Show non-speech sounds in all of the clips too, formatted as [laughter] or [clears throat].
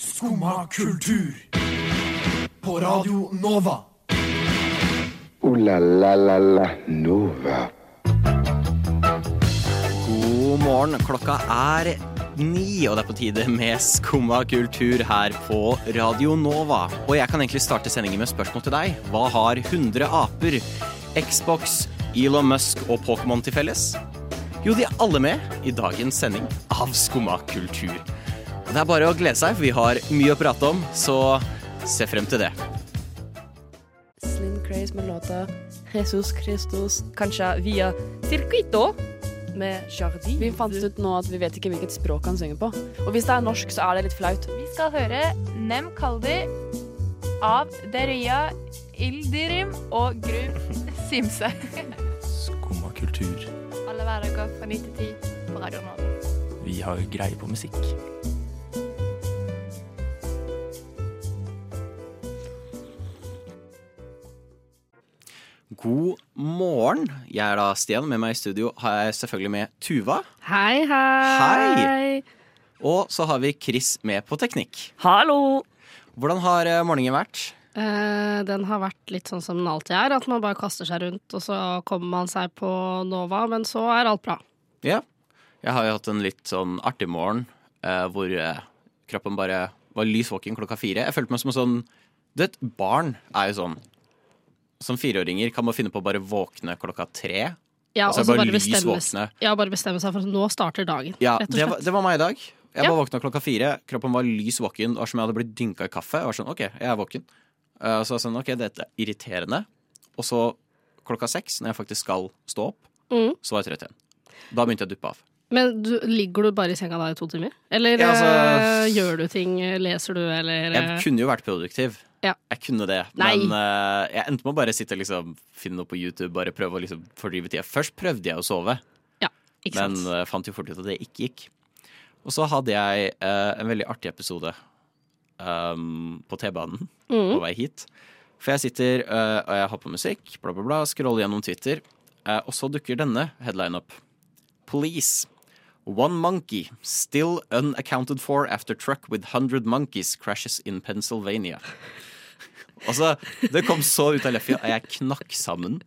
Skumma kultur. På Radio Nova. O-la-la-la-la Nova. God morgen. Klokka er ni, og det er på tide med Skumma kultur her på Radio Nova. Og jeg kan egentlig starte sendingen med spørsmål til deg. Hva har 100 aper, Xbox, Elon Musk og Pokémon til felles? Jo, de er alle med i dagens sending av Skumma kultur. Det er bare å glede seg, for vi har mye å prate om, så se frem til det. Slim Craze med låta Jesus Christus, kanskje via Circuito med Jardin. Vi fant ut nå at vi vet ikke hvilket språk han synger på. Og hvis det er norsk, så er det litt flaut. Vi skal høre Nem Kaldi av Deria Ildirim og Gru Simse. Skumma kultur. Alle hverdager fra 9 til 10 på Radio Nova. Vi har greie på musikk. God morgen. Jeg er da Stian. Med meg i studio har jeg selvfølgelig med Tuva. Hei, hei. Hei. Og så har vi Chris med på teknikk. Hallo. Hvordan har eh, morgenen vært? Eh, den har vært litt sånn som den alltid er, at man bare kaster seg rundt, og så kommer man seg på Nova, men så er alt bra. Ja. Jeg har jo hatt en litt sånn artig morgen eh, hvor eh, kroppen bare var lys våken klokka fire. Jeg følte meg som en sånn Du vet, barn er jo sånn Som fireåringer kan man finne på å bare våkne klokka tre. Ja, og så bare bare lys våkne. ja, bare bestemme seg for at nå starter dagen, Ja, det var, det var meg i dag. Jeg Ja. bare våkna klokka fire. Kroppen var lys våken. Det var som jeg hadde blitt dynka i kaffe. Jeg var sånn, ok, jeg er våken. Uh, så var jeg sånn, ok, dette er irriterende. Og så klokka seks, når jeg faktisk skal stå opp, Mm. så var jeg trøtt igjen. Da begynte jeg å duppe av. Men du, ligger du bare i senga da i to timer? Eller Ja, altså- eh, gjør du ting? Leser du, eller Jeg kunne jo vært produktiv. Ja. Jeg kunne det. Nei. Men uh, jeg endte med å bare sitte og liksom, finne noe på YouTube, bare prøve å liksom fordrive tida. Først prøvde jeg å sove, Ikke men eh, fant jo fort ut at det ikke gikk. Og så hadde jeg uh, en veldig artig episode um, på T-banen på Mm. vei hit. For jeg sitter eh, og jeg har på musikk, bla, bla, bla, scroller gjennom Twitter, og så dukker denne headline opp. Police. One monkey still unaccounted for after truck with 100 monkeys crashes in Pennsylvania. Altså, det kom så ut av leffa, og jeg knakk sammen.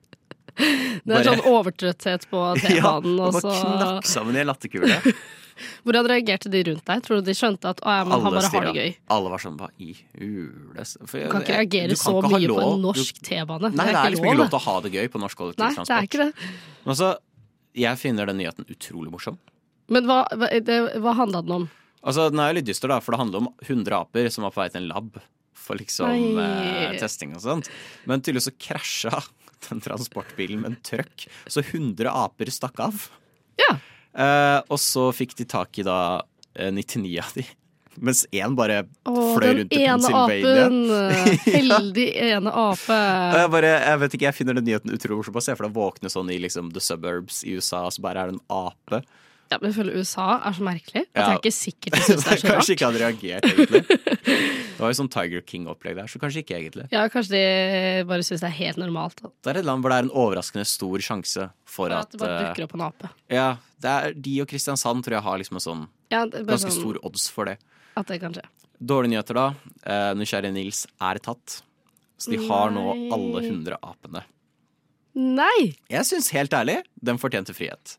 Det er bare- sånn overtrøtthet på [laughs] T-banen, ja, og så knakk sammen i en latterkule. [laughs] Hvordan reagerte de rundt deg? Tror du de skjønte at å, ja, men han bare har det gøy? Alle var sånn, hva i hules Du kan ikke reagere kan så ikke mye mye på lov- en du- norsk T-bane. Nei, det er liksom ikke lov det. til å ha det gøy på norsk Nei, det er ikke det. Men altså, jeg finner den nyheten utrolig morsom. Men hva, hva, det, hva handla den om? Altså, Den er jo litt dyster, da, for det handler om 100 aper som var på vei til en lab for liksom eh, testing og sånt. Men tydeligvis så krasja [laughs] den transportbilen med en trøkk, så 100 aper stakk av. Ja. Eh, og så fikk de tak i da eh, 99 av de. Mens én bare Åh, fløy den rundt i ene Pennsylvania. apen! [laughs] Heldig ene ape. Jeg bare, jeg vet ikke, jeg finner den nyheten utrolig morsom. Se for deg å våkne sånn i liksom the suburbs i USA, så bare er det en ape. Ja, men jeg føler USA er så merkelig at Ja. jeg er ikke sikker på det er så [laughs] rart. kanskje ikke hadde reagert, egentlig. Det var jo sånn Tiger King-opplegg der, så kanskje ikke egentlig. Ja, kanskje de bare syns det er helt normalt Da. Det er et land hvor det er en overraskende stor sjanse for at at det bare eh, dukker opp en ape. Ja, det er de og Kristiansand tror jeg har liksom en sånn Ja, ganske sånn stor odds for det. at det kan skje. Dårlige nyheter, da. Eh, Nysgjerrige Nils er tatt. Så de har nå alle 100 apene. Nei! Jeg syns helt ærlig, den fortjente frihet.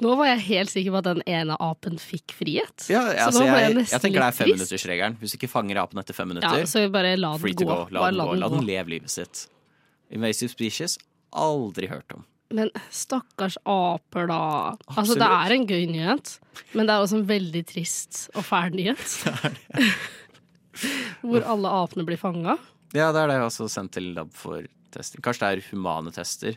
Nå var jeg helt sikker på at den ene apen fikk frihet. Ja, Så altså, jeg jeg, jeg tenker det er femminuttersregelen. Hvis du ikke fanger apen etter fem Ja, minutter, så bare la free den to gå. go. La den gå. La den leve livet sitt. Invasive species aldri hørt om. Men stakkars aper, da. Altså, det er en gøy nyhet, men det er også en veldig trist og fæl nyhet. [laughs] [laughs] Hvor alle apene blir fanga. Ja, det er det jeg også sendt til lab for testing. Kanskje det er humane tester.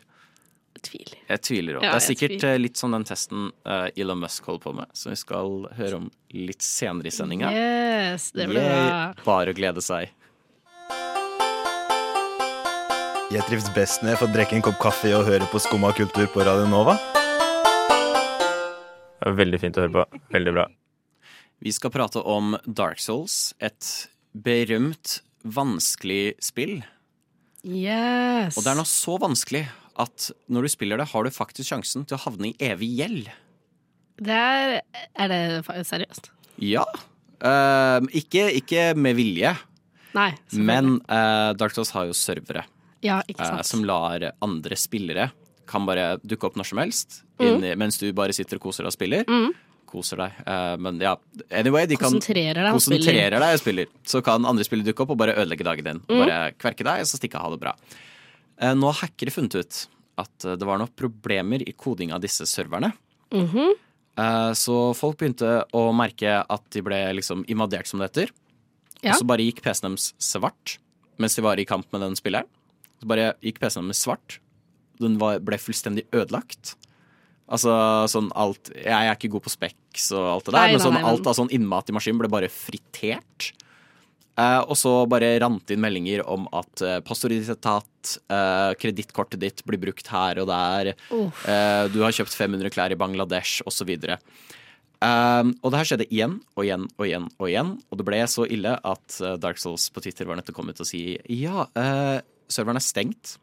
Tviler. Jeg tviler òg. Ja, det er sikkert tviler. eh, litt sånn den testen eh, Elon Musk holder på med, som vi skal høre om litt senere i sendinga. Yes, det blir bra. Bare å glede seg. Jeg trives best når jeg får drikke en kopp kaffe og høre på Skumma kultur på Radio Nova. Det Veldig fint å høre på. Veldig bra. Vi skal prate om Dark Souls, et berømt, vanskelig spill. Yes. Og det er nå så vanskelig at når du spiller det, har du faktisk sjansen til å havne i evig gjeld. Det er Er det seriøst? Ja. Uh, ikke, ikke med vilje, Nei, men uh, Dark Souls har jo servere Ja, ikke sant. som lar andre spillere kan bare dukke opp når som helst, Mm. inni, mens du bare sitter og koser deg og spiller. Mm. Koser deg. Eh, men ja, anyway, de kan Konsentrerer deg og spiller. deg og spiller. Så kan andre spillere dukke opp og bare ødelegge dagen din. Mm. Bare kverke deg, og så stikke av, ha det bra. Eh, nå har hackere funnet ut at eh, det var noen problemer i koding av disse serverne. Mm -hmm. Så folk begynte å merke at de ble liksom invadert, som det heter. Ja. Og så bare gikk PC-en deres svart mens de var i kamp med den spilleren. Så bare gikk PC-en deres svart. Den var, ble fullstendig ødelagt. Altså sånn alt Jeg er ikke god på speks og alt det der, Nei, men nei, sånn nei, men- alt av sånn innmat i maskinen ble bare fritert. Eh, og så bare rant inn meldinger om at passordet ditt er uh, kredittkortet ditt blir brukt her og der, eh, du har kjøpt 500 klær i Bangladesh, osv. Um, og det her skjedde igjen og igjen og igjen, og igjen Og det ble så ille at eh, Dark Souls på Twitter var nødt til å komme ut og si ja, uh, serveren er stengt.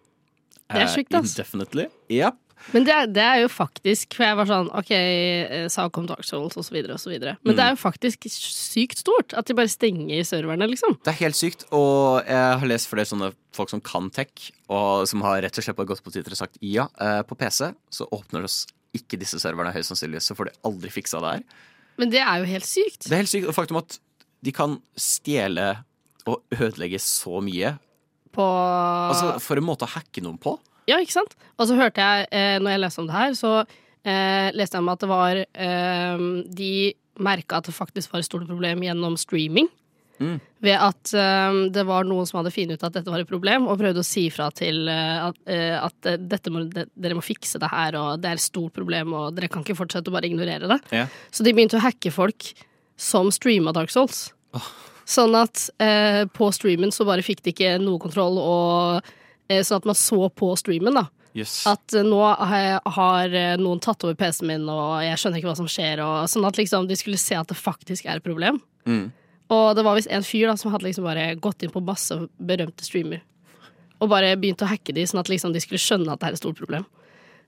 Det er Eh, sjukt, ass. Indefinitely. Yep. Men det er, det er jo faktisk For jeg var sånn OK, eh, sak om Dark Souls så videre. Men Mm. det er jo faktisk sykt stort at de bare stenger serverne, liksom. Det er helt sykt, og jeg har lest flere sånne folk som kan tech, og som har rett og slett gått på Twitter og sagt ja, eh, på PC så åpner oss ikke disse serverne høyst sannsynlig, så får de aldri fiksa det her. Men det er jo helt sykt. Det er helt sykt, og faktum at de kan stjele og ødelegge så mye. På Altså, For en måte å hacke noen på. Ja, ikke sant? Og så hørte jeg, eh, når jeg leste om det her, så eh, leste jeg om at det var eh, De merka at det faktisk var et stort problem gjennom streaming. Mm. Ved at eh, det var noen som hadde funnet ut at dette var et problem, og prøvde å si fra til eh, at, eh, at må, de, dere må fikse det her, og det er et stort problem, og dere kan ikke fortsette å bare ignorere det. Ja. Så de begynte å hacke folk som streama Dark Souls. Sånn at på streamen så bare fikk de ikke noe kontroll, og sånn at man så på streamen, da. Yes. At eh, nå har, eh, noen tatt over PC-en min, og jeg skjønner ikke hva som skjer. Og, sånn at liksom de skulle se at det faktisk er et problem. Mm. Og det var visst en fyr da som hadde liksom bare gått inn på masse berømte streamer. Og bare begynt å hacke de, sånn at liksom de skulle skjønne at det er et stort problem.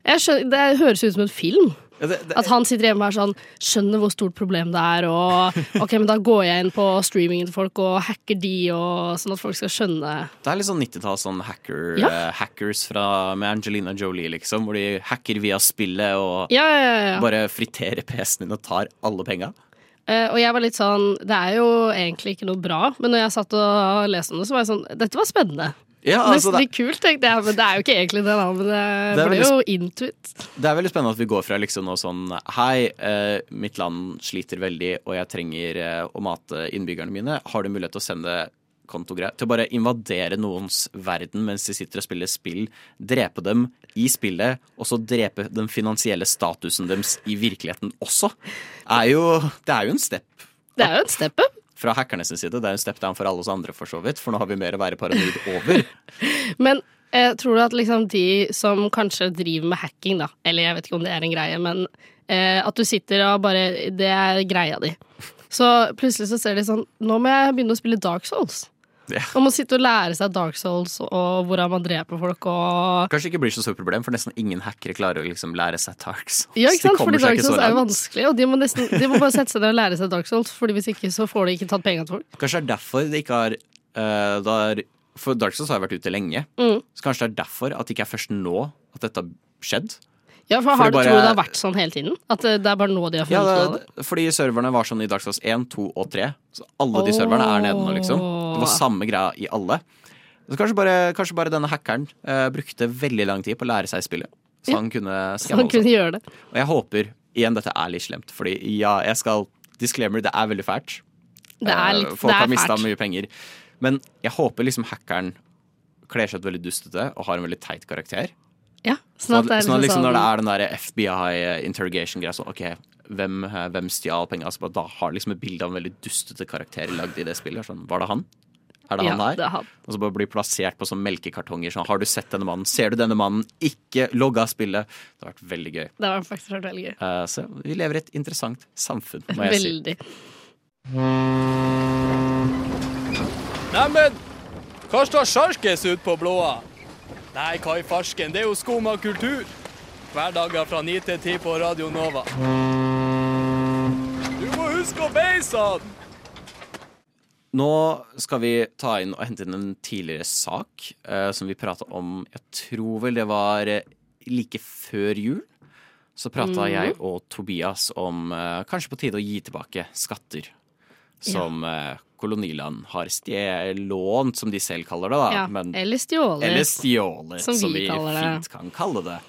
Jeg skjønner, det høres ut som en film. At han sitter hjemme og er sånn Skjønner hvor stort problem det er, og OK, men da går jeg inn på streamingen til folk og hacker de, og sånn at folk skal skjønne det er litt sånn 90-tall, sånn hacker, Ja. uh, hackers fra, med Angelina Jolie, liksom. Hvor de hacker via spillet og Ja, ja, ja. ja. bare friterer PC-en din og tar alle penga. Uh, og jeg var litt sånn Det er jo egentlig ikke noe bra, men når jeg satt og leste om det, så var jeg sånn Dette var spennende. Ja, altså, Nesten litt kult, tenkte jeg, men det er jo ikke egentlig det. Men det, Det ble jo intuit. det er veldig spennende at vi går fra liksom noe sånn Hei, eh, mitt land sliter veldig, og jeg trenger eh, å mate innbyggerne mine. Har du mulighet til å sende kontogreier? Til å bare invadere noens verden mens de sitter og spiller spill. Drepe dem i spillet, og så drepe den finansielle statusen deres i virkeligheten også. Er jo, det er jo en step Det er jo en step up. Fra hackernes side. Det er en step down for alle oss andre, for så vidt. For nå har vi mer å være paranoid over. [laughs] Men eh, tror du at liksom de som kanskje driver med hacking, da, eller jeg vet ikke om det er en greie, men eh, at du sitter og bare Det er greia di. Så plutselig så ser de sånn Nå må jeg begynne å spille Dark Souls. Ja. Om å sitte og lære seg Dark Souls og hvordan man dreper folk og Kanskje ikke blir så stort problem, for nesten ingen hackere klarer å liksom lære seg Dark Souls. Ja, ikke sant? Fordi Dark Souls er jo vanskelig, og de må, nesten, de må bare sette seg ned og lære seg Dark Souls, Fordi hvis ikke så får de ikke tatt pengene til folk. Kanskje det er derfor det ikke har uh, der, For Dark Souls har vært ute lenge. Mm. Så kanskje det er derfor at det ikke er først nå at dette har skjedd. Ja, for har for du bare- trodd det har vært sånn hele tiden? At det, er bare nå de har funnet ja, det? det, fordi serverne var sånn i Dark Souls 1, 2 og 3. Så alle de serverne er nede nå, liksom. Det var samme greia i alle. Så kanskje bare, kanskje bare denne hackeren eh, brukte veldig lang tid på å lære seg spillet. Så Ja. han kunne [laughs] Så skamme han kunne gjøre det. Og jeg håper Igjen, dette er litt slemt, fordi ja, jeg skal Disclaimer, det er veldig fælt. Det er litt litt Folk det har er mista mye penger. Men jeg håper liksom hackeren kler seg ut veldig dustete og har en veldig teit karakter. Ja, Sånn at, det er sånn at liksom sånn- når det er den der FBI interrogation-greia, sånn OK, hvem, eh, hvem stjal penga? Altså, da har liksom et bilde av en veldig dustete karakter lagd i det spillet. Sånn, var det han? Er det ja, han her? det er han. Og så bare bli plassert på sånn melkekartonger. Sånn, har du sett denne mannen? Ser du denne mannen? Ikke logg av spillet. Det har vært veldig gøy. Det har faktisk vært veldig gøy. Uh, så vi lever i et interessant samfunn, må jeg si. Veldig. Neimen, hva står sjarkes ut på blåa? Nei, hva i farsken, det er jo skum av kultur. Hverdager fra 9 til 10 på Radio Nova. Du må huske å beise han! Nå skal vi ta inn og hente inn en tidligere sak eh, som vi prata om Jeg tror vel det var eh, like før jul. Så prata mm. jeg og Tobias om eh, kanskje på tide å gi tilbake skatter. Som ja. koloniland har lånt, som de selv kaller det. da Ja, Men eller stjålet. eller stjålet, som som, vi fint kan kalle det.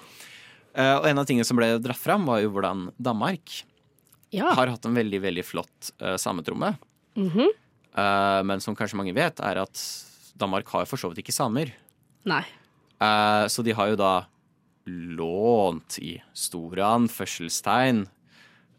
Uh, og en av tingene som ble dratt fram, var jo hvordan Danmark Ja. har hatt en veldig, veldig flott uh, sametromme. Mm -hmm. uh, men som kanskje mange vet, er at Danmark har for så vidt ikke samer. Nei. Eh, så de har jo da lånt i store anførselstegn.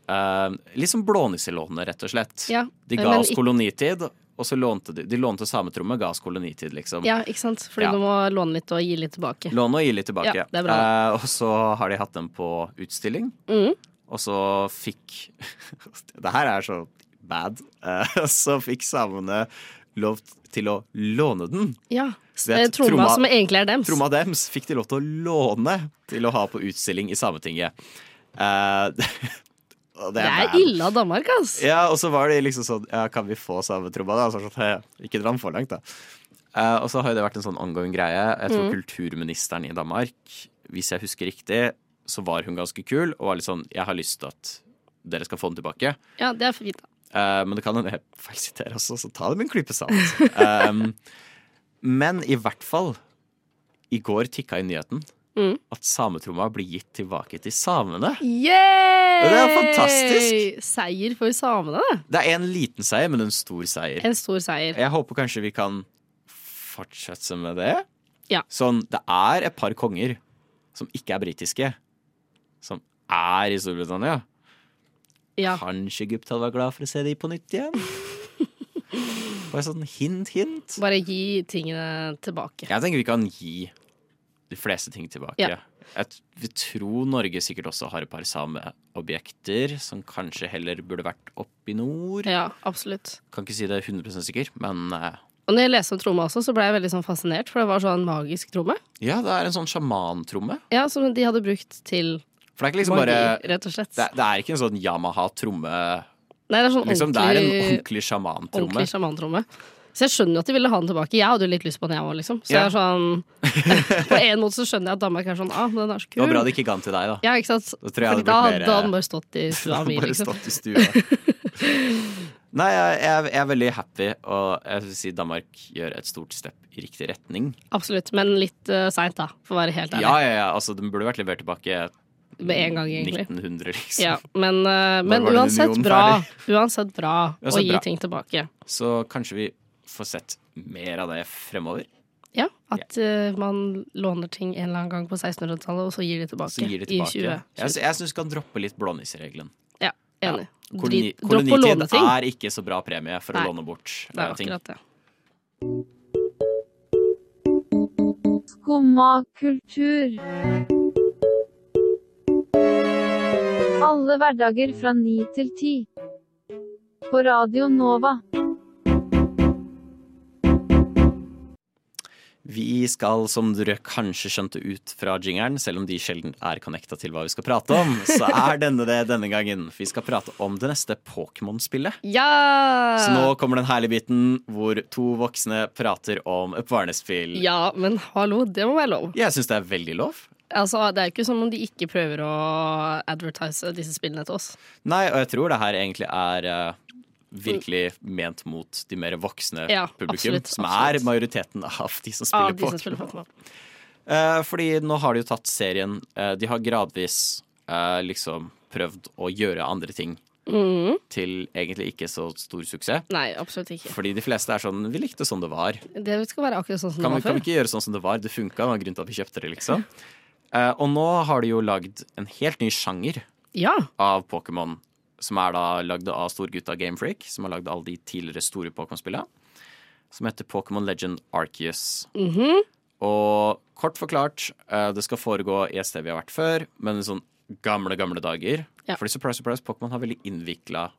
Uh, litt som blånisselånet, rett og slett. Ja, De ga oss kolonitid, og så lånte de, de lånte sametrommet, ga oss kolonitid, liksom. Ja, ikke sant? Fordi Ja. du må låne litt og gi litt tilbake. Låne og gi litt tilbake. Ja, det er bra. Eh, og så har de hatt dem på utstilling, mm. og så fikk [laughs] Det her er så bad. Eh, [laughs] så fikk samene lov til å låne den. Ja. Det Tromma tromma- som egentlig er dems. Tromma dems fikk de lov til å låne til å ha på utstilling i Sametinget. Eh, [laughs] og Det er ille av Danmark, ass. Ja, og så var de liksom sånn Ja, kan vi få sametromma, da? Så sånn, «Hei, ikke dra den for langt, da. Uh, og så har det vært en sånn ongoing greie. Jeg tror Mm. kulturministeren i Danmark, hvis jeg husker riktig, så var hun ganske kul og var litt sånn Jeg har lyst til at dere skal få den tilbake. Ja, det er for fint, da. Uh, men det kan hende jeg feilsiterer også, så ta det med en klype salt. [laughs] um, men i hvert fall, i går tikka i nyheten Mm. at sametromma blir gitt tilbake til samene. Yay! Det er fantastisk. Seier for samene. det. Det er en liten seier, men en stor seier. En stor seier. Jeg håper kanskje vi kan fortsette med det. Ja. Sånn, det er et par konger som ikke er britiske, som er i Storbritannia. Ja. Kanskje Egypt hadde vært glad for å se de på nytt igjen? [laughs] Bare sånn hint, hint. Bare gi tingene tilbake. Jeg tenker vi kan gi de fleste ting tilbake. Ja. Jeg tror Norge sikkert også har et par sameobjekter som kanskje heller burde vært oppe i nord. Ja, absolutt. Kan ikke si det 100 sikker, men eh, Og når jeg leste om tromme også, så ble jeg veldig sånn fascinert, for det var sånn magisk tromme. ja, det er en sånn sjamantromme. Ja, Som de hadde brukt til For det er ikke liksom magi, bare rett og slett. det, det er ikke en sånn Yamaha-tromme. Nei, det er sånn Liksom, det er en ordentlig, ordentlig sjamantromme. ordentlig sjamantromme. Så jeg skjønner at de ville ha den tilbake. Jeg hadde jo litt lyst på den, jeg òg, liksom. Så jeg er sånn [laughs] På en måte så skjønner jeg at Danmark er sånn Ah, den er så kul. Det var bra de ikke ga den til deg, da. Ja, ikke sant? Da tror jeg Fordi da hadde den bare stått i stua mi, [laughs] liksom. stått i stua. [laughs] Nei, jeg, jeg, er veldig happy, og jeg vil si Danmark gjør et stort step i riktig retning. Absolutt. Men litt uh, seint, da, for å være helt ærlig. Ja, ja, ja, altså den burde vært levert tilbake Med en gang, egentlig. 1900, liksom. Ja, men, uh, men uansett, bra, uansett bra, uansett bra å gi ting tilbake. Så kanskje vi får sett mer av det fremover. Ja, At uh, man låner ting en eller annen gang på 1600-tallet, og så gir de tilbake, Så gir tilbake. i tilbake. 20. Jeg, jeg syns du kan droppe litt blånisseregelen. Ja, enig. Koloni, å låne kolonitid er ikke så bra premie for Nei. å låne bort Det er eh, ting. akkurat det. Skumma kultur. Alle hverdager fra ni til ti. På Radio Nova. Vi skal, som dere kanskje skjønte ut fra jingeren, selv om de sjelden er connecta til hva vi skal prate om, så [laughs] er denne det denne gangen. Vi skal prate om det neste Pokémon-spillet. Ja! Så nå kommer den herlige biten hvor to voksne prater om et barnespill. Ja, men hallo, det må være lov. Jeg syns det er veldig lov. Altså, Det er jo ikke som om de ikke prøver å advertise disse spillene til oss. Nei, og jeg tror det her egentlig er eh, virkelig ment mot de mer voksne Ja, publikum, absolutt, som absolutt. er majoriteten av de som spiller de som spiller Pokémon. Eh, fordi nå har de jo tatt serien eh, De har gradvis eh, liksom prøvd å gjøre andre ting Mm. til egentlig ikke så stor suksess. Nei, absolutt ikke. Fordi de fleste er sånn Vi likte sånn det var. Det skal være akkurat sånn som Kan det var kan vi ikke gjøre sånn som det var? Det funka, det var grunnen til at vi kjøpte det, liksom. [laughs] Og nå har de jo lagd en helt ny sjanger Ja. av Pokémon, som er da lagd av storgutta Gamefreak, som har lagd alle de tidligere store Pokémon-spillene, som heter Pokémon Legend Arceus. -hmm. Og kort forklart, eh, det skal foregå i et sted vi har vært før, men sånn gamle, gamle dager. Ja. Fordi surprise, surprise, Pokémon har veldig innvikla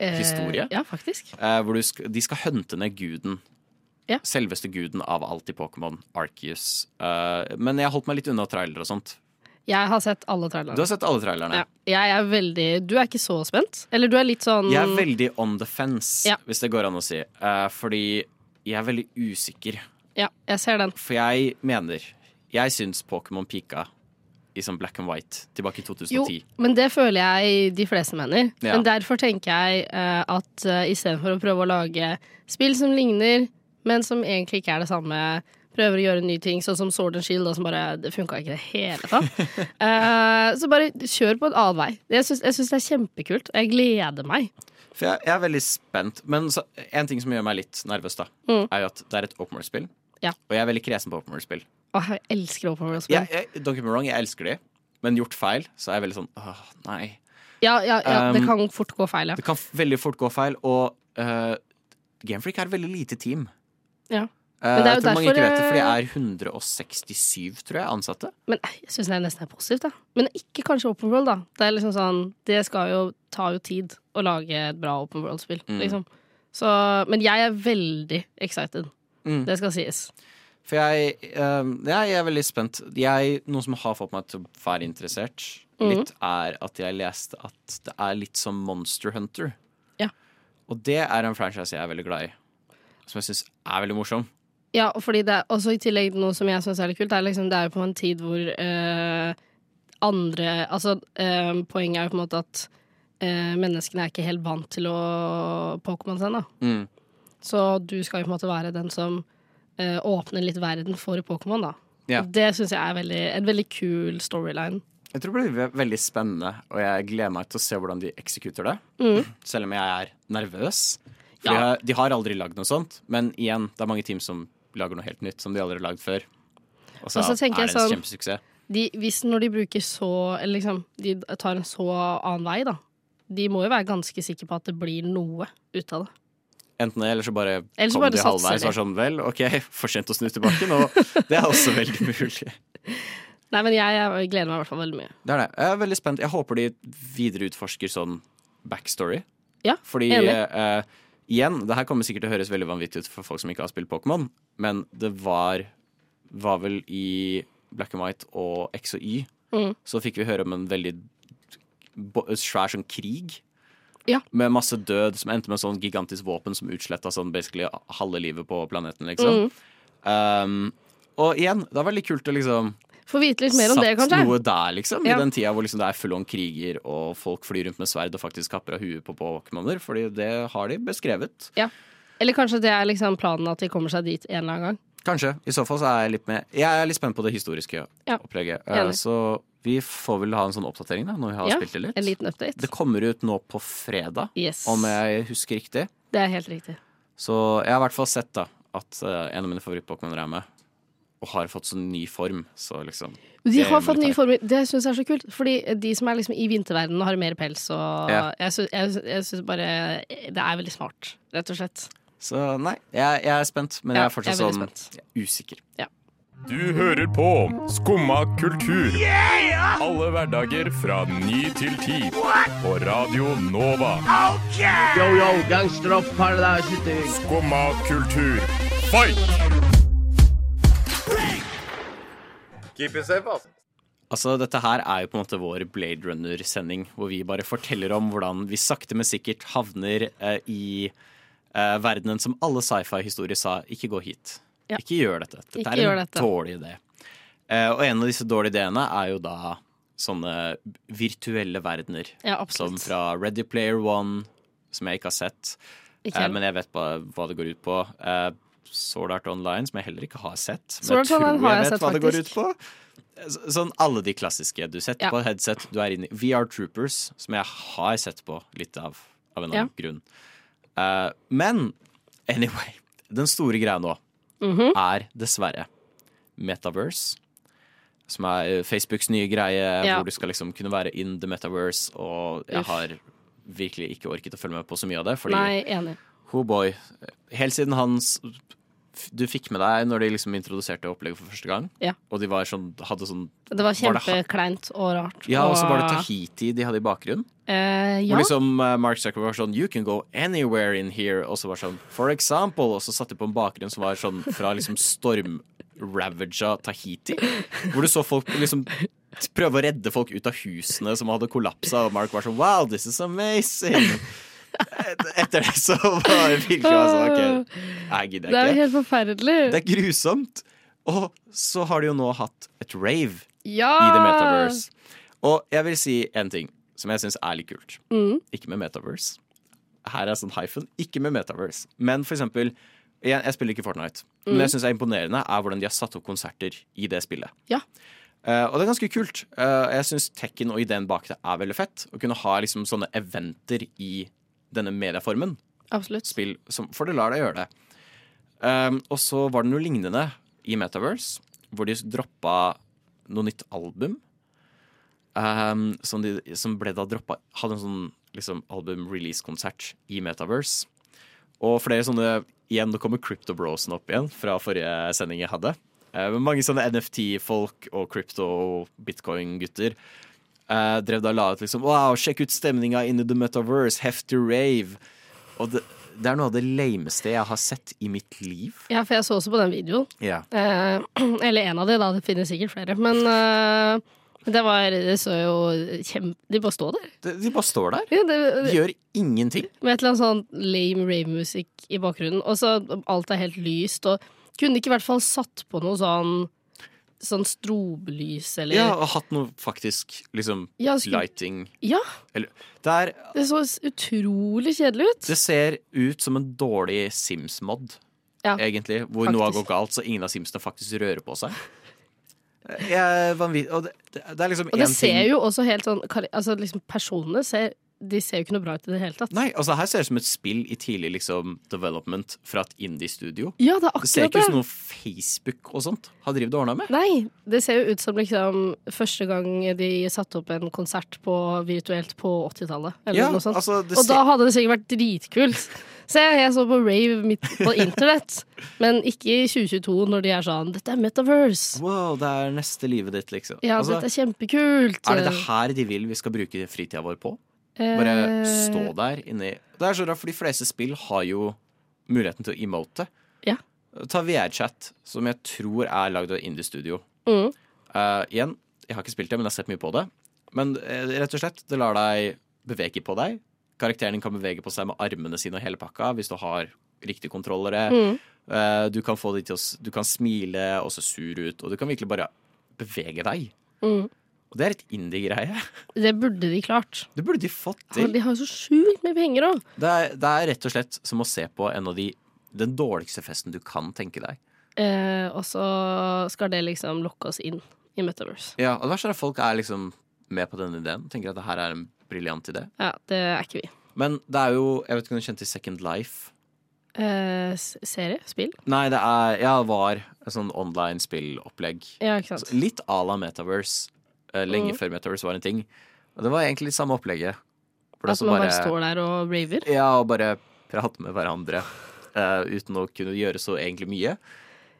Eh, historie. Ja, faktisk. Eh, hvor du sk de skal hunte ned guden. Ja. Selveste guden av alt i Pokémon, Arceus. Men jeg holdt meg litt unna trailer og sånt. Jeg har sett alle Du har sett alle trailerne. Ja. Jeg er veldig Du er ikke så spent? Eller du er litt sånn Jeg er veldig on the fence, Ja. hvis det går an å si. Uh, fordi jeg er veldig usikker. Ja, jeg ser den. For jeg mener Jeg syns Pokémon pika i sånn black and white tilbake i 2010. Jo, men det føler jeg de fleste mener. Ja. Men derfor tenker jeg uh, at uh, istedenfor å prøve å lage spill som ligner, men som egentlig ikke er det samme, prøver å gjøre nye ting, sånn som Sword and Shield, da, som bare Det funka ikke i det hele tatt. uh, [laughs] så bare kjør på en annen vei. Jeg syns, det er kjempekult. Jeg gleder meg. For jeg, jeg er veldig spent. Men så, en ting som gjør meg litt nervøs, da, Mm. er jo at det er et open world-spill. Ja. Og jeg er veldig kresen på open world-spill. Åh, jeg elsker open world-spill. Ja, jeg, don't get me wrong, jeg elsker de, men gjort feil, så er jeg veldig sånn åh, nei. Ja, ja, ja, det Um, kan fort gå feil, ja. Det kan veldig fort gå feil, og uh, Gamefreak er et veldig lite team. ja. Uh, Men det er jo jeg tror mange ikke vet det, for de eh, er 167, tror jeg, ansatte. Men eh, jeg syns det nesten er positivt, da. Men ikke kanskje open world, da. Det er liksom sånn Det skal jo ta jo tid å lage et bra open world-spill, Mm. liksom. Så Men jeg er veldig excited. Mm. Det skal sies. For jeg, uh, jeg er veldig spent. Jeg, noe som har fått meg til å være interessert Mhm. litt, er at jeg leste at det er litt som Monster Hunter. Ja. Og det er en franchise jeg er veldig glad i. Som jeg syns er veldig morsom. Ja, og fordi det er også i tillegg noe som jeg syns er litt kult, er liksom det er jo på en tid hvor eh, andre Altså, eh, poenget er jo på en måte at eh, menneskene er ikke helt vant til å Pokémon seg, da. Mm. Så du skal jo på en måte være den som eh, åpner litt verden for Pokémon, da. Ja. Det syns jeg er veldig, en veldig kul storyline. Jeg tror det blir veldig spennende, og jeg gleder meg til å se hvordan de eksekuter det. Mm. Selv om jeg er nervøs. For Ja. de, har, de har aldri lagd noe sånt, men igjen, det er mange team som lager noe helt nytt som de aldri har lagd før. Og så, er det en sånn- kjempesuksess. De, hvis når de bruker så Eller liksom, de tar en så annen vei, da. De må jo være ganske sikre på at det blir noe ut av det. Enten det, eller så bare Eller så kom de halvveis og var sånn Vel, OK, for sent å snu tilbake nå. Det er også veldig mulig. [laughs] Nei, men jeg, jeg gleder meg i hvert fall veldig mye. Det er det. Jeg er veldig spent. Jeg håper de videre utforsker sånn backstory. Ja, Fordi enig. eh, igjen, det her kommer sikkert til å høres veldig vanvittig ut for folk som ikke har spilt Pokémon, men det var var vel i Black and White og X og Y, Mm. så fikk vi høre om en veldig svær sånn krig. Ja. Med masse død som endte med sånn gigantisk våpen som utsletta sånn basically halve livet på planeten, liksom. Mm. Um, og igjen, det er veldig kult å liksom Få vite litt mer om det, kanskje. noe der, liksom. Ja. I den tida hvor liksom det er full on kriger, og folk flyr rundt med sverd og faktisk kapper av huet på Pokémoner. Fordi det har de beskrevet. Ja. Eller kanskje det er liksom planen at de kommer seg dit en eller annen gang. Kanskje. I så fall så er jeg litt med Jeg er litt spent på det historiske Ja. opplegget. Eh, Enig. Så vi får vel ha en sånn oppdatering da når vi har Ja, spilt det litt. En liten update. Det kommer ut nå på fredag, Yes. om jeg husker riktig. Det er helt riktig. Så jeg har i hvert fall sett da at eh, en av mine favoritt-Pokémoner er med. Og har fått sånn ny form. Så liksom De har fått ny nye former. Det syns jeg er så kult. Fordi de som er liksom i vinterverdenen, har mer pels. Og Ja. jeg syns- jeg jeg syns bare Det er veldig smart, rett og slett. Så nei, jeg, jeg er spent, men Ja, jeg er fortsatt jeg er sånn spent. usikker. Du hører på Skumma kultur. Alle hverdager fra ny til ti. På Radio Nova. Yo, yo, gangsteropp, paradise Skumma kultur, fight! Keep it safe, altså. Altså, dette her er jo på en måte vår Blade Runner-sending, hvor vi bare forteller om hvordan vi sakte, men sikkert havner eh, i eh, verdenen som alle sci-fi-historier sa ikke gå hit. Ja. Ikke gjør dette. Dette Ikke er gjør en dette. dårlig idé. Eh, og en av disse dårlige ideene er jo da sånne virtuelle verdener. Ja. Som fra Ready Player One, som jeg ikke har sett. Ikke Eh, men jeg vet bare hva det går ut på. Eh, Sword Art Online, som jeg heller ikke har sett. Men jeg tror jeg vet sett, hva det går ut på. Sånn alle de klassiske. Du setter Ja. på headset, du er inne i VR Troopers, som jeg har sett på litt av, av en Ja. annen grunn. Uh, men anyway, den store greia nå Mhm. er dessverre Metaverse. Som er eh, Facebooks nye greie, Ja. hvor du skal liksom kunne være in the metaverse. Og jeg Uff. har virkelig ikke orket å følge med på så mye av det. Fordi Nei, enig. Oh boy. Helt siden hans Du fikk med deg når de liksom introduserte opplegget for første gang. Ja. Og de var sånn, hadde sånn Det var kjempekleint og rart. Ja, og så var det Tahiti de hadde i bakgrunnen. Eh, ja. Hvor liksom eh, Mark Zuckerberg var sånn You can go anywhere in here. Og så var sånn For example. Og så satte de på en bakgrunn som var sånn fra liksom stormravaga Tahiti. Hvor du så folk liksom prøve å redde folk ut av husene som hadde kollapsa, og Mark var sånn Wow, this is amazing! Et- Etter det så var det virkelig altså, okay. Jeg gidder Det er jo helt forferdelig. Det er grusomt. Og så har de jo nå hatt et rave Ja! i The Metaverse. Og jeg vil si en ting som jeg syns er litt kult. Mm. Ikke med Metaverse. Her er sånn hyphen. Ikke med Metaverse. Men for eksempel Jeg, jeg spiller ikke Fortnite, men Mm. det jeg syns er imponerende, er hvordan de har satt opp konserter i det spillet. Ja. Uh, og det er ganske kult. Uh, jeg syns Tekken og ideen bak det er veldig fett. Å kunne ha liksom sånne eventer i denne medieformen. Absolutt. Spill, som, for det lar deg gjøre det. Um, og så var det noe lignende i Metaverse, hvor de droppa noe nytt album. Um, som, de, som ble da droppa Hadde en sånn liksom, album-release-konsert i Metaverse. Og flere sånne Igjen, nå kommer Crypto Brosen opp igjen fra forrige sending jeg hadde. Uh, mange sånne NFT-folk og crypto-bitcoin-gutter eh, drev da la ut liksom Wow, sjekk ut stemninga inni The Metaverse, hefty rave. Og det, det er noe av det lameste jeg har sett i mitt liv. Ja, for jeg så også på den videoen. Ja. Eh, [clears throat] eller en av de, da. Det finnes sikkert flere. Men eh, det var Det så jo kjempe... De bare står der. De, de bare står der. Ja, det, De gjør ingenting. Med et eller annet sånn lame rave-musikk i bakgrunnen. Og så alt er helt lyst. Og kunne ikke i hvert fall satt på noe sånn Sånn strobelys eller Ja, og hatt noe faktisk liksom Ja, skulle- lighting. Ja, Eller Det er det så utrolig kjedelig ut. Det ser ut som en dårlig Sims-mod, Ja, egentlig. Hvor noe har gått galt, så ingen av Simsene faktisk rører på seg. Jeg vanvittig Og det, det er liksom Og det ser ting jo også helt sånn Altså liksom Personene ser De ser jo ikke noe bra ut i det hele tatt. Nei, altså her ser det ut som et spill i tidlig liksom development fra et indie-studio. Ja, det er Det ser ikke ut som noe Facebook og sånt har drevet og ordna med. Nei, det ser jo ut som liksom første gang de satte opp en konsert på virtuelt på 80-tallet. Eller Ja, noe sånt. altså, Og ser- da hadde det sikkert vært dritkult. Se, jeg så på rave midt på internett, men ikke i 2022 når de er sånn Dette er Metaverse. Wow, det er neste livet ditt, liksom. Ja, Altså, dette er kjempekult. er det det her de vil vi skal bruke fritida vår på? Bare Eh, stå der inni Det er så rart, for de fleste spill har jo muligheten til å emote. Ja. Ta VR-chat, som jeg tror er lagd av indie-studio. Mm. Uh, igjen, jeg har ikke spilt det, men jeg har sett mye på det. Men uh, rett og slett, det lar deg bevege på deg. Karakteren din kan bevege på seg med armene sine og hele pakka hvis du har riktige kontrollere. Mm. Uh, du kan få de til å Du kan smile og se sur ut, og du kan virkelig bare bevege deg. Mm. Og det er et indie-greie. Det burde de klart. Det burde de fått til. Ja, de har jo så sjukt mye penger òg. Det det er rett og slett som å se på en av de den dårligste festen du kan tenke deg. Eh, og så skal det liksom lokke oss inn i Metaverse. Ja, og Det verste er at folk er liksom med på denne ideen. Tenker at det her er en briljant idé. Ja, det er ikke vi. Men det er jo Jeg vet ikke om du kjente til Second Life? Eh, serie? Spill? Nei, det er Ja, var et sånn online spillopplegg. Ja, ikke sant. Så Litt à la Metaverse. Eh, lenge Mm. før Metaverse var en ting. Og det var egentlig samme opplegget. For At som man bare står der og raver? Ja, og bare prater med hverandre. Uh, uten å kunne gjøre så egentlig mye.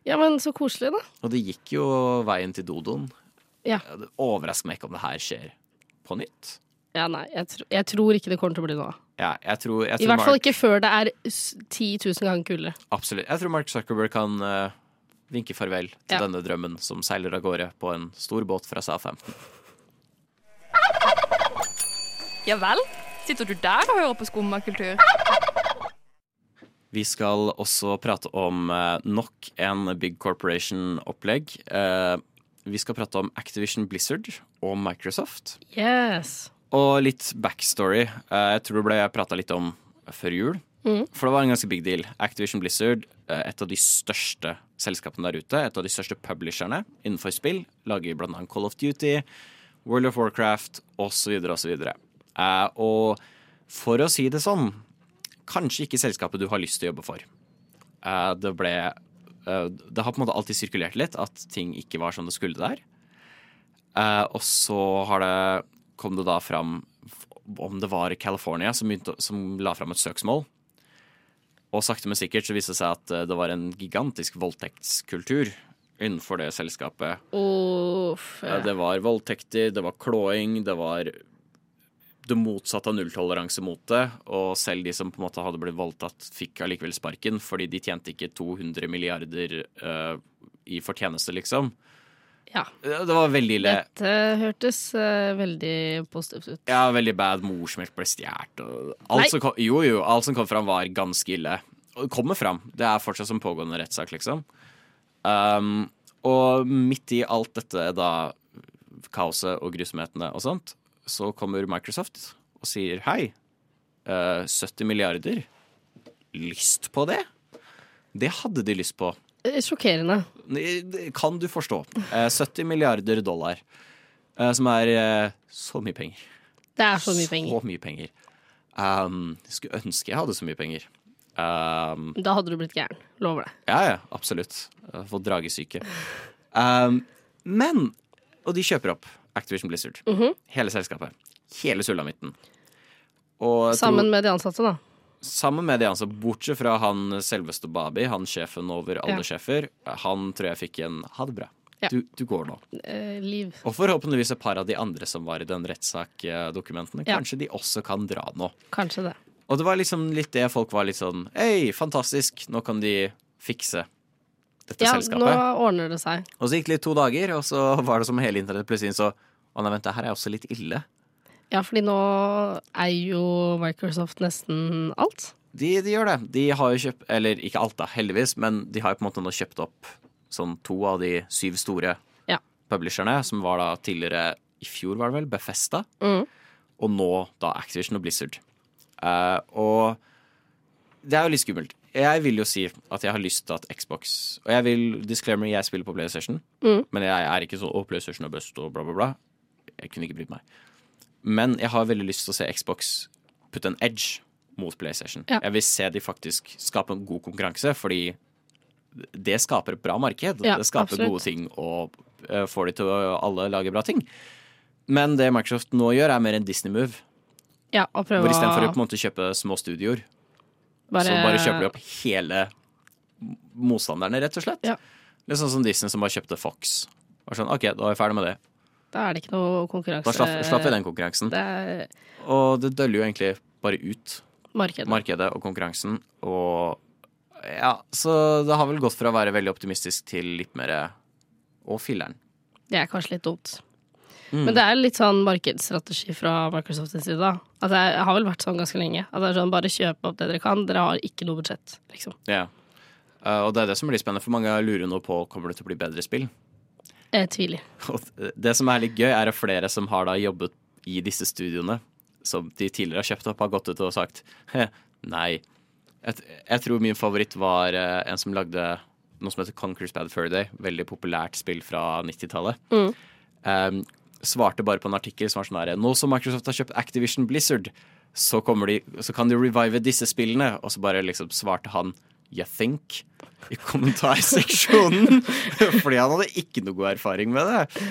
Ja, men så koselig, da. Og det gikk jo veien til dodoen. Ja. Det overrasker meg ikke om det her skjer på nytt. Ja, nei, jeg, tr jeg tror ikke det kommer til å bli noe av. Ja, jeg tror, jeg I hvert hvert fall ikke før det er s- 10 000 ganger kulere. Absolutt. Jeg tror Mark Zuckerberg kan eh, vinke farvel til Ja. denne drømmen som seiler av gårde på en stor båt fra SA-15. Ja vel? Sitter du der og hører på skummakultur? Vi skal også prate om eh, nok en Big Corporation-opplegg. Eh, vi skal prate om Activision Blizzard og Microsoft. Yes. Og litt backstory. Eh, jeg tror det ble prata litt om før jul. Mm. For det var en ganske big deal. Activision Blizzard, eh, et av de største selskapene der ute, et av de største publisherne innenfor spill, lager annet Call of Duty, World of Warcraft osv. osv. Uh, og for å si det sånn, kanskje ikke selskapet du har lyst til å jobbe for. Eh, det ble eh, Det har på en måte alltid sirkulert litt at ting ikke var som det skulle der. Eh, og så det, kom det da fram om det var California som, begynte, som la fram et søksmål. Og sakte, men sikkert så viste det seg at eh, det var en gigantisk voldtektskultur innenfor det selskapet. Uff. ja. Det var voldtekter, det var klåing, det var det motsatte av nulltoleranse mot det. Og selv de som på en måte hadde blitt voldtatt, fikk allikevel sparken fordi de tjente ikke 200 milliarder uh, i fortjeneste, liksom. Ja. Det var veldig ille. Dette hørtes uh, veldig positivt ut. Ja, veldig bad. Morsmelk ble stjålet. og alt som kom- Jo, jo, alt som kom fram, var ganske ille. Og det kommer fram. Det er fortsatt som pågående rettssak, liksom. Um, og midt i alt dette da kaoset og grusomhetene og sånt, så kommer Microsoft og sier hei, uh, 70 milliarder. Lyst på det? Det hadde de lyst på. Eh, Sjokkerende. Kan du forstå. Eh, 70 milliarder dollar. eh, Som er eh, så mye penger. Det er så mye penger. Så mye penger. Um, skulle ønske jeg hadde så mye penger. Um, Da hadde du blitt gæren. Lover det. ja, ja, absolutt. Fått dragesyke. Um, men Og de kjøper opp Activision Blizzard. Mhm. Hele selskapet. Hele sulamitten. Tror- Sammen med de ansatte, da. Sammen med de ansatte, bortsett fra han selveste Babi, han sjefen over alle Ja. sjefer. Han tror jeg fikk en ha det bra. Ja. Du, du går nå. Eh, liv. Og forhåpentligvis et par av de andre som var i den rettssakdokumentene. Ja. Kanskje de også kan dra nå. Kanskje det. Og det var liksom litt det folk var litt sånn Hei, fantastisk, nå kan de fikse dette Ja, selskapet. nå ordner det seg. Og så gikk det litt to dager, og så var det som hele internett plutselig så Å nei, vent, det her er også litt ille. Ja, fordi nå eier jo Microsoft nesten alt. De, de gjør det. De har jo kjøpt Eller ikke alt, da, heldigvis, men de har jo på en måte nå kjøpt opp sånn to av de syv store Ja. publisherne, som var da tidligere i fjor, var det vel, Befesta, Mm. og nå da Activision og Blizzard. Uh, og det er jo litt skummelt. Jeg vil jo si at jeg har lyst til at Xbox Og jeg vil disclaimer, jeg spiller på PlayStation, Mm. men jeg er ikke sånn 'Å, PlayStation er best', og bla, bla, bla. Jeg kunne ikke brydd meg. Men jeg har veldig lyst til å se Xbox putte en edge mot PlayStation. Ja. Jeg vil se de faktisk skape en god konkurranse, fordi det skaper et bra marked. Ja, det skaper absolutt. gode ting og eh, får de til å alle lage bra ting. Men det Microsoft nå gjør, er mer en Disney-move. Ja, og prøve Hvor istedenfor å på en måte kjøpe små studioer, bare, så bare kjøper de opp hele motstanderne, rett og slett. Ja. Litt sånn som Disney som bare kjøpte Fox. Og sånn, OK, da er vi ferdig med det. Da er det ikke noe konkurranse. Da slapp, slapp vi den konkurransen. Det er Og det døller jo egentlig bare ut markedet. markedet og konkurransen. Og ja, så det har vel gått fra å være veldig optimistisk til litt mer Å, filleren. Det er kanskje litt dumt. Mm. Men det er litt sånn markedsstrategi fra Microsoft sin side. At det har vel vært sånn ganske lenge. At det er sånn, bare kjøp opp det dere kan. Dere har ikke noe budsjett, liksom. Ja. Eh, og det er det som blir spennende, for mange lurer nå på kommer det til å bli bedre spill. Jeg tviler. Det som er litt gøy, er at flere som har da jobbet i disse studioene, som de tidligere har kjøpt opp, har gått ut og sagt nei. Jeg, jeg tror min favoritt var eh, en som lagde noe som heter Conquer's Bad Fur Day. Veldig populært spill fra 90-tallet. Mm. Um, svarte bare på en artikkel som var sånn her Nå som Microsoft har kjøpt Activision Blizzard, så, de, så kan de revive disse spillene. Og så bare liksom svarte han You think? I kommentarseksjonen. [laughs] Fordi han hadde ikke noe god erfaring med det.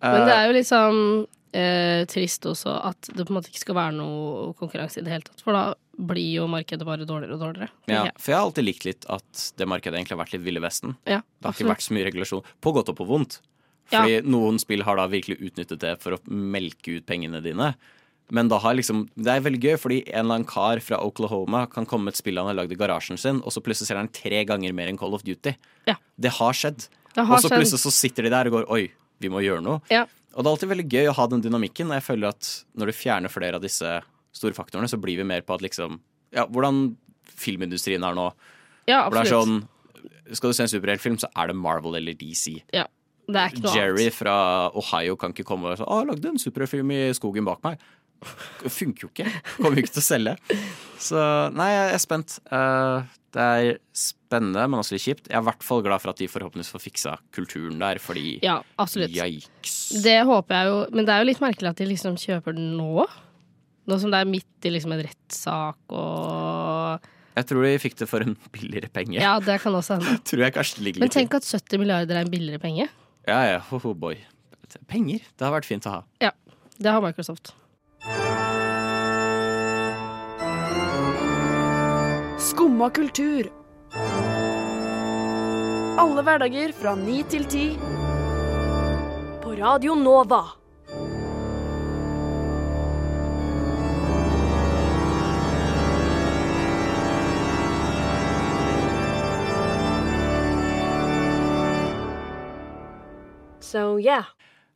Men det Eh, er jo litt sånn eh, trist også at det på en måte ikke skal være noe konkurranse i det hele tatt. For da blir jo markedet bare dårligere og dårligere. ja, for jeg har alltid likt litt at det markedet egentlig har vært litt Ville Vesten. Ja, Det har ikke vært så mye regulasjon. På godt og på vondt. Ja. Fordi noen spill har da virkelig utnyttet det for å melke ut pengene dine. Men liksom, det er veldig gøy, fordi en eller annen kar fra Oklahoma kan komme med et spill han har lagd i garasjen sin, og så plutselig selger han tre ganger mer enn Call of Duty. Ja. Det har skjedd. Og så plutselig så sitter de der og går Oi, vi må gjøre noe. Ja. Og det er alltid veldig gøy å ha den dynamikken. Og jeg føler at når du fjerner flere av disse store faktorene, så blir vi mer på at liksom Ja, hvordan filmindustrien er nå. Ja, Hvor det er sånn Skal du se en superheltfilm, så er det Marvel eller DC. Ja, det er ikke noe Jerry annet. fra Ohio kan ikke komme og si 'Å, jeg lagde en superheltfilm i skogen bak meg'. Funker jo ikke. Kommer jo ikke til å selge. Så nei, jeg er spent. Eh, det er spennende, men også litt kjipt. Jeg er i hvert fall glad for at de forhåpentligvis får fiksa kulturen der, fordi Ja, absolutt. Yikes. Det håper jeg jo, men det er jo litt merkelig at de liksom kjøper den nå. Nå som det er midt i liksom en rettssak og Jeg tror de fikk det for en billigere penge. Ja, det kan også hende. [laughs] Tror jeg kanskje det ligger Men tenk at 70 milliarder er en billigere penge. Ja, ja, ho, ho, boy. Penger. Det har vært fint å ha. Ja, det har Microsoft. Skumma kultur. Alle hverdager fra ni til ti. På Radio Nova. So, yeah.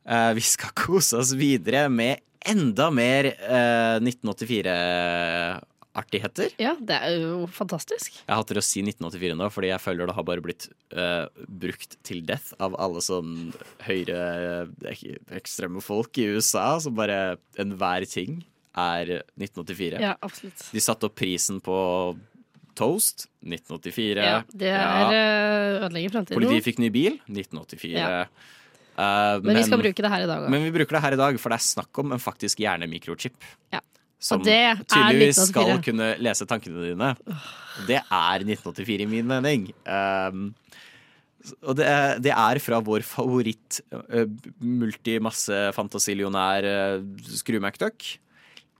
Uh, vi skal [laughs] kose oss videre med enda mer eh, uh, 1984 artigheter. Ja, det er jo fantastisk. Jeg hater å si 1984 nå, fordi jeg føler det har bare blitt uh, brukt til death av alle sånn høyre eh, ekstreme folk i USA, som bare enhver ting er 1984. Ja, absolutt. De satte opp prisen på Toast 1984. Ja, det er ja. ødelegger framtiden. Politiet fikk ny bil 1984. Ja. Uh, men, men, vi skal bruke det her i dag òg. Men vi bruker det her i dag, for det er snakk om en faktisk hjernemikrochip. Ja. Som tydeligvis skal kunne lese tankene dine. Det er 1984 i min mening. Um, og det, det er fra vår favoritt uh, multimasse-fantasilionær uh, skrumacduck.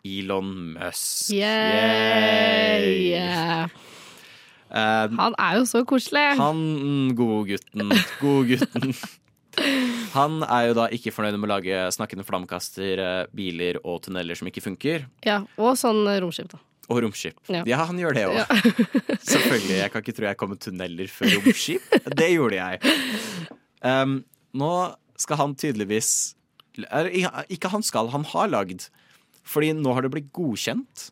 Elon Musk. Yeah. yeah. Uh, Han er jo så koselig. han godgutten, godgutten. [laughs] Han er jo da ikke fornøyd med å lage snakkende flammekaster, eh, biler og tunneler som ikke funker. Ja, og sånn romskip, da. Og romskip. Ja. Ja, han gjør det òg. Ja. [laughs] Selvfølgelig. Jeg kan ikke tro jeg kom med tunneler før romskip. Det gjorde jeg. Um, nå skal han tydeligvis Ikke han skal, han har lagd. Fordi nå har det blitt godkjent.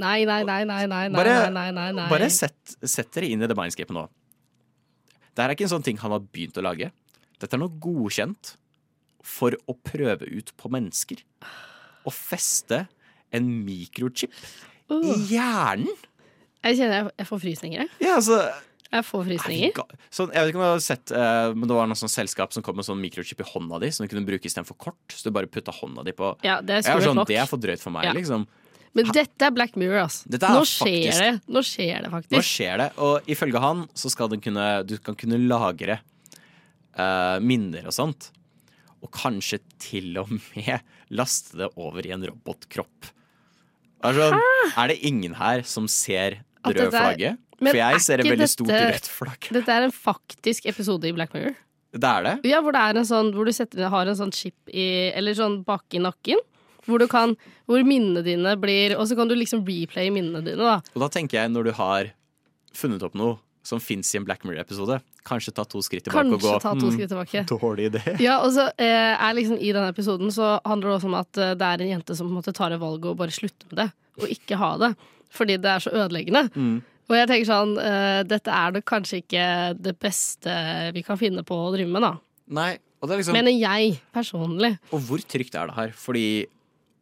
Nei, nei, nei, nei, nei, Bare, nei, nei, nei, bare sett, sett dere inn i det mindscapet nå. Det her er ikke en sånn ting han har begynt å lage. Dette er noe godkjent for å prøve ut på mennesker. Å feste en mikrochip i hjernen. Jeg kjenner jeg, får frysninger. Ja, altså Jeg får frysninger. Ga- Sånn, jeg vet ikke om du har sett eh, Men det var noe sånn selskap som kom med sånn mikrochip i hånda di, som du kunne bruke istedenfor kort. Så du bare putta hånda di på Ja, det er sånn. Det er for drøyt for meg, Ja. liksom. Men dette er Black Mirror, altså. Er Nå skjer faktisk- det. Nå skjer det Nå skjer det, og ifølge han så skal den kunne, du kan kunne lagre eh, minner og sånt. Og kanskje til og med [laughs] laste det over i en robotkropp. Sånn, er det ingen her som ser det røde flagget? Men For jeg er ser et veldig veldig stort dette- rødt flagg. [laughs] Dette er en faktisk episode i Black Mirror. Det er det? Ja, hvor det er en sånn Hvor du setter, har en sånn chip i Eller sånn bak i nakken. Hvor du kan Hvor minnene dine blir Og så kan du liksom replaye minnene dine, da. Og da tenker jeg, når du har funnet opp noe som fins i en Black Mirror-episode, kanskje ta to skritt tilbake og Kanskje gå ta to «Hmm, skritt tilbake. Dårlig idé. [laughs] Ja, og så eh, er liksom I denne episoden så handler det også om at eh, det er en jente som på en måte tar et valg og bare slutter med det. Og ikke ha det. Fordi det er så ødeleggende. Mm. Og jeg tenker sånn eh, Dette er nok kanskje ikke det beste vi kan finne på å drive med, da. Nei, og det er liksom Mener jeg personlig. Og hvor trygt er det her? Fordi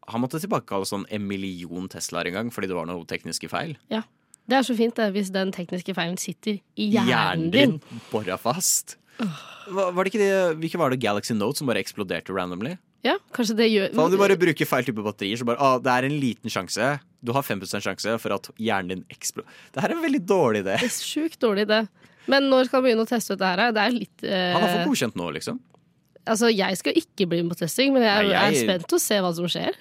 han måtte tilbakekalle sånn en million Teslaer en gang fordi det var noe tekniske feil. Ja. Det er så fint det, hvis den tekniske feilen sitter i hjernen Hjernen din. din bora fast. Var, var det ikke det, hvilke var det Galaxy Note som bare eksploderte randomly? Ja, kanskje det gjør For om du bare bruker feil type batterier, så bare ah, det er en liten sjanse. Du har 5 sjanse for at hjernen din eksploderer. Det her er en veldig dårlig idé. Det er sjukt dårlig idé. Men når skal han begynne å teste ut det her? Det er litt eh, Han har fått godkjent nå, liksom. Altså, jeg skal ikke bli med på testing, men jeg, Nei, jeg- er spent på å se hva som skjer.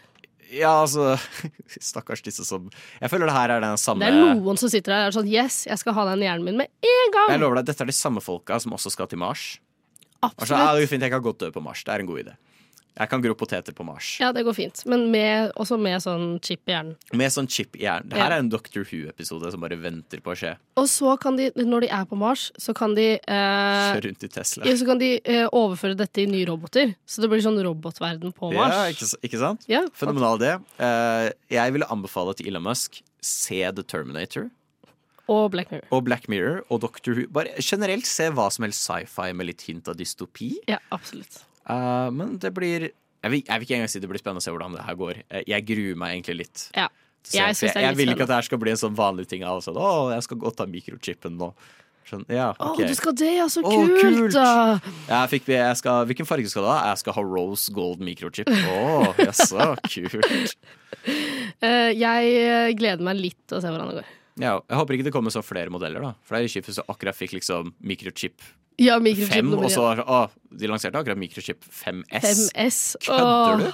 Ja, altså [laughs] Stakkars disse som Jeg føler det her er den samme Det er noen som sitter der og er sånn Yes, jeg skal ha den hjernen min med en gang! Jeg lover deg, dette er de samme folka som også skal til Mars. Absolutt. Altså, ja, det er fint, jeg kan godt dø på Mars. Det er en god idé. Jeg kan gro poteter på Mars. Ja, det går fint. Men med, også med sånn chip i hjernen. Med sånn chip i hjernen. Det her Ja. er en Doctor Who-episode som bare venter på å skje. Og så kan de, når de er på Mars, så kan de eh, Kjøre rundt i Tesla. ja, Så kan de eh, overføre dette i nye roboter. Så det blir sånn robotverden på Mars. Ja, ikke, ikke sant? Ja, Fenomenal idé. Eh, jeg ville anbefale til Elon Musk se The Terminator Og Black Mirror. og Black Mirror og Doctor Who. Bare generelt se hva som helst sci-fi med litt hint av dystopi. Ja, absolutt. Eh, men det blir jeg vil, jeg vil ikke engang si det blir spennende å se hvordan det her går. Eh, Jeg gruer meg egentlig litt. Ja. se, Jeg er jeg, vil ikke at det her skal bli en sånn vanlig ting. Sånn, å, jeg skal godt ta mikrochipen nå. Sånn, ja, Å, du skal det, ja, så Å, kult! kult! Jeg fikk, jeg skal, hvilken farge skal du ha? Jeg skal ha rose gold mikrochip. Å, jaså, kult. Uh, [laughs] jeg gleder meg litt til å se hvordan det går. Ja, jeg håper ikke det kommer så flere modeller, da. For det er kjipt hvis du akkurat fikk liksom mikrochip Ja, mikrochip 5, og så var å, de lanserte akkurat mikrochip 5S. 5S. Kødder du?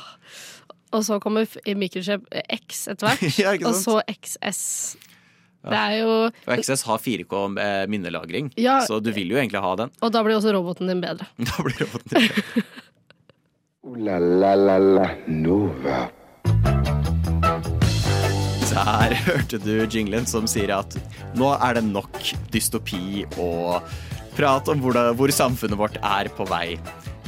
Og så kommer mikrochip X etter hvert. [laughs] Ja, og så XS. Det er jo Og XS har 4K eh, minnelagring, Ja. så du vil jo egentlig ha den. Og da blir også roboten din bedre. [laughs] Da blir roboten din Ooh Der hørte du jinglen som sier at nå er det nok dystopi og prat om hvor, det, hvor samfunnet vårt er på vei.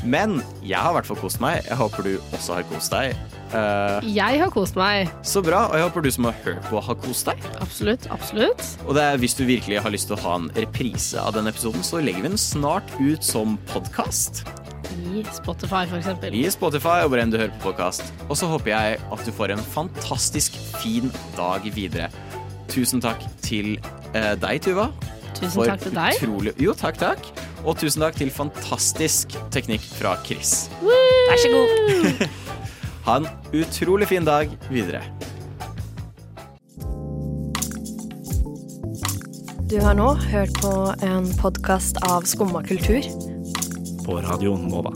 Men jeg har i hvert fall kost meg. Jeg håper du også har kost deg. Eh, Jeg har kost meg. så bra. Og jeg håper du som har hørt på, har kost deg. Absolutt. Absolutt. Og det er, hvis du virkelig har lyst til å ha en reprise av denne episoden, så legger vi den snart ut som podkast. I Spotify, for eksempel. I Spotify og hvor enn du hører på podkast. Og så håper jeg at du får en fantastisk fin dag videre. Tusen takk til uh, deg, Tuva. Tusen takk til deg. Utrolig, jo, takk, takk. Og tusen takk til fantastisk teknikk fra Chris. Vær så god. [laughs] Ha en utrolig fin dag videre. Du har nå hørt på en podkast av Skumma kultur. På Radio Nova.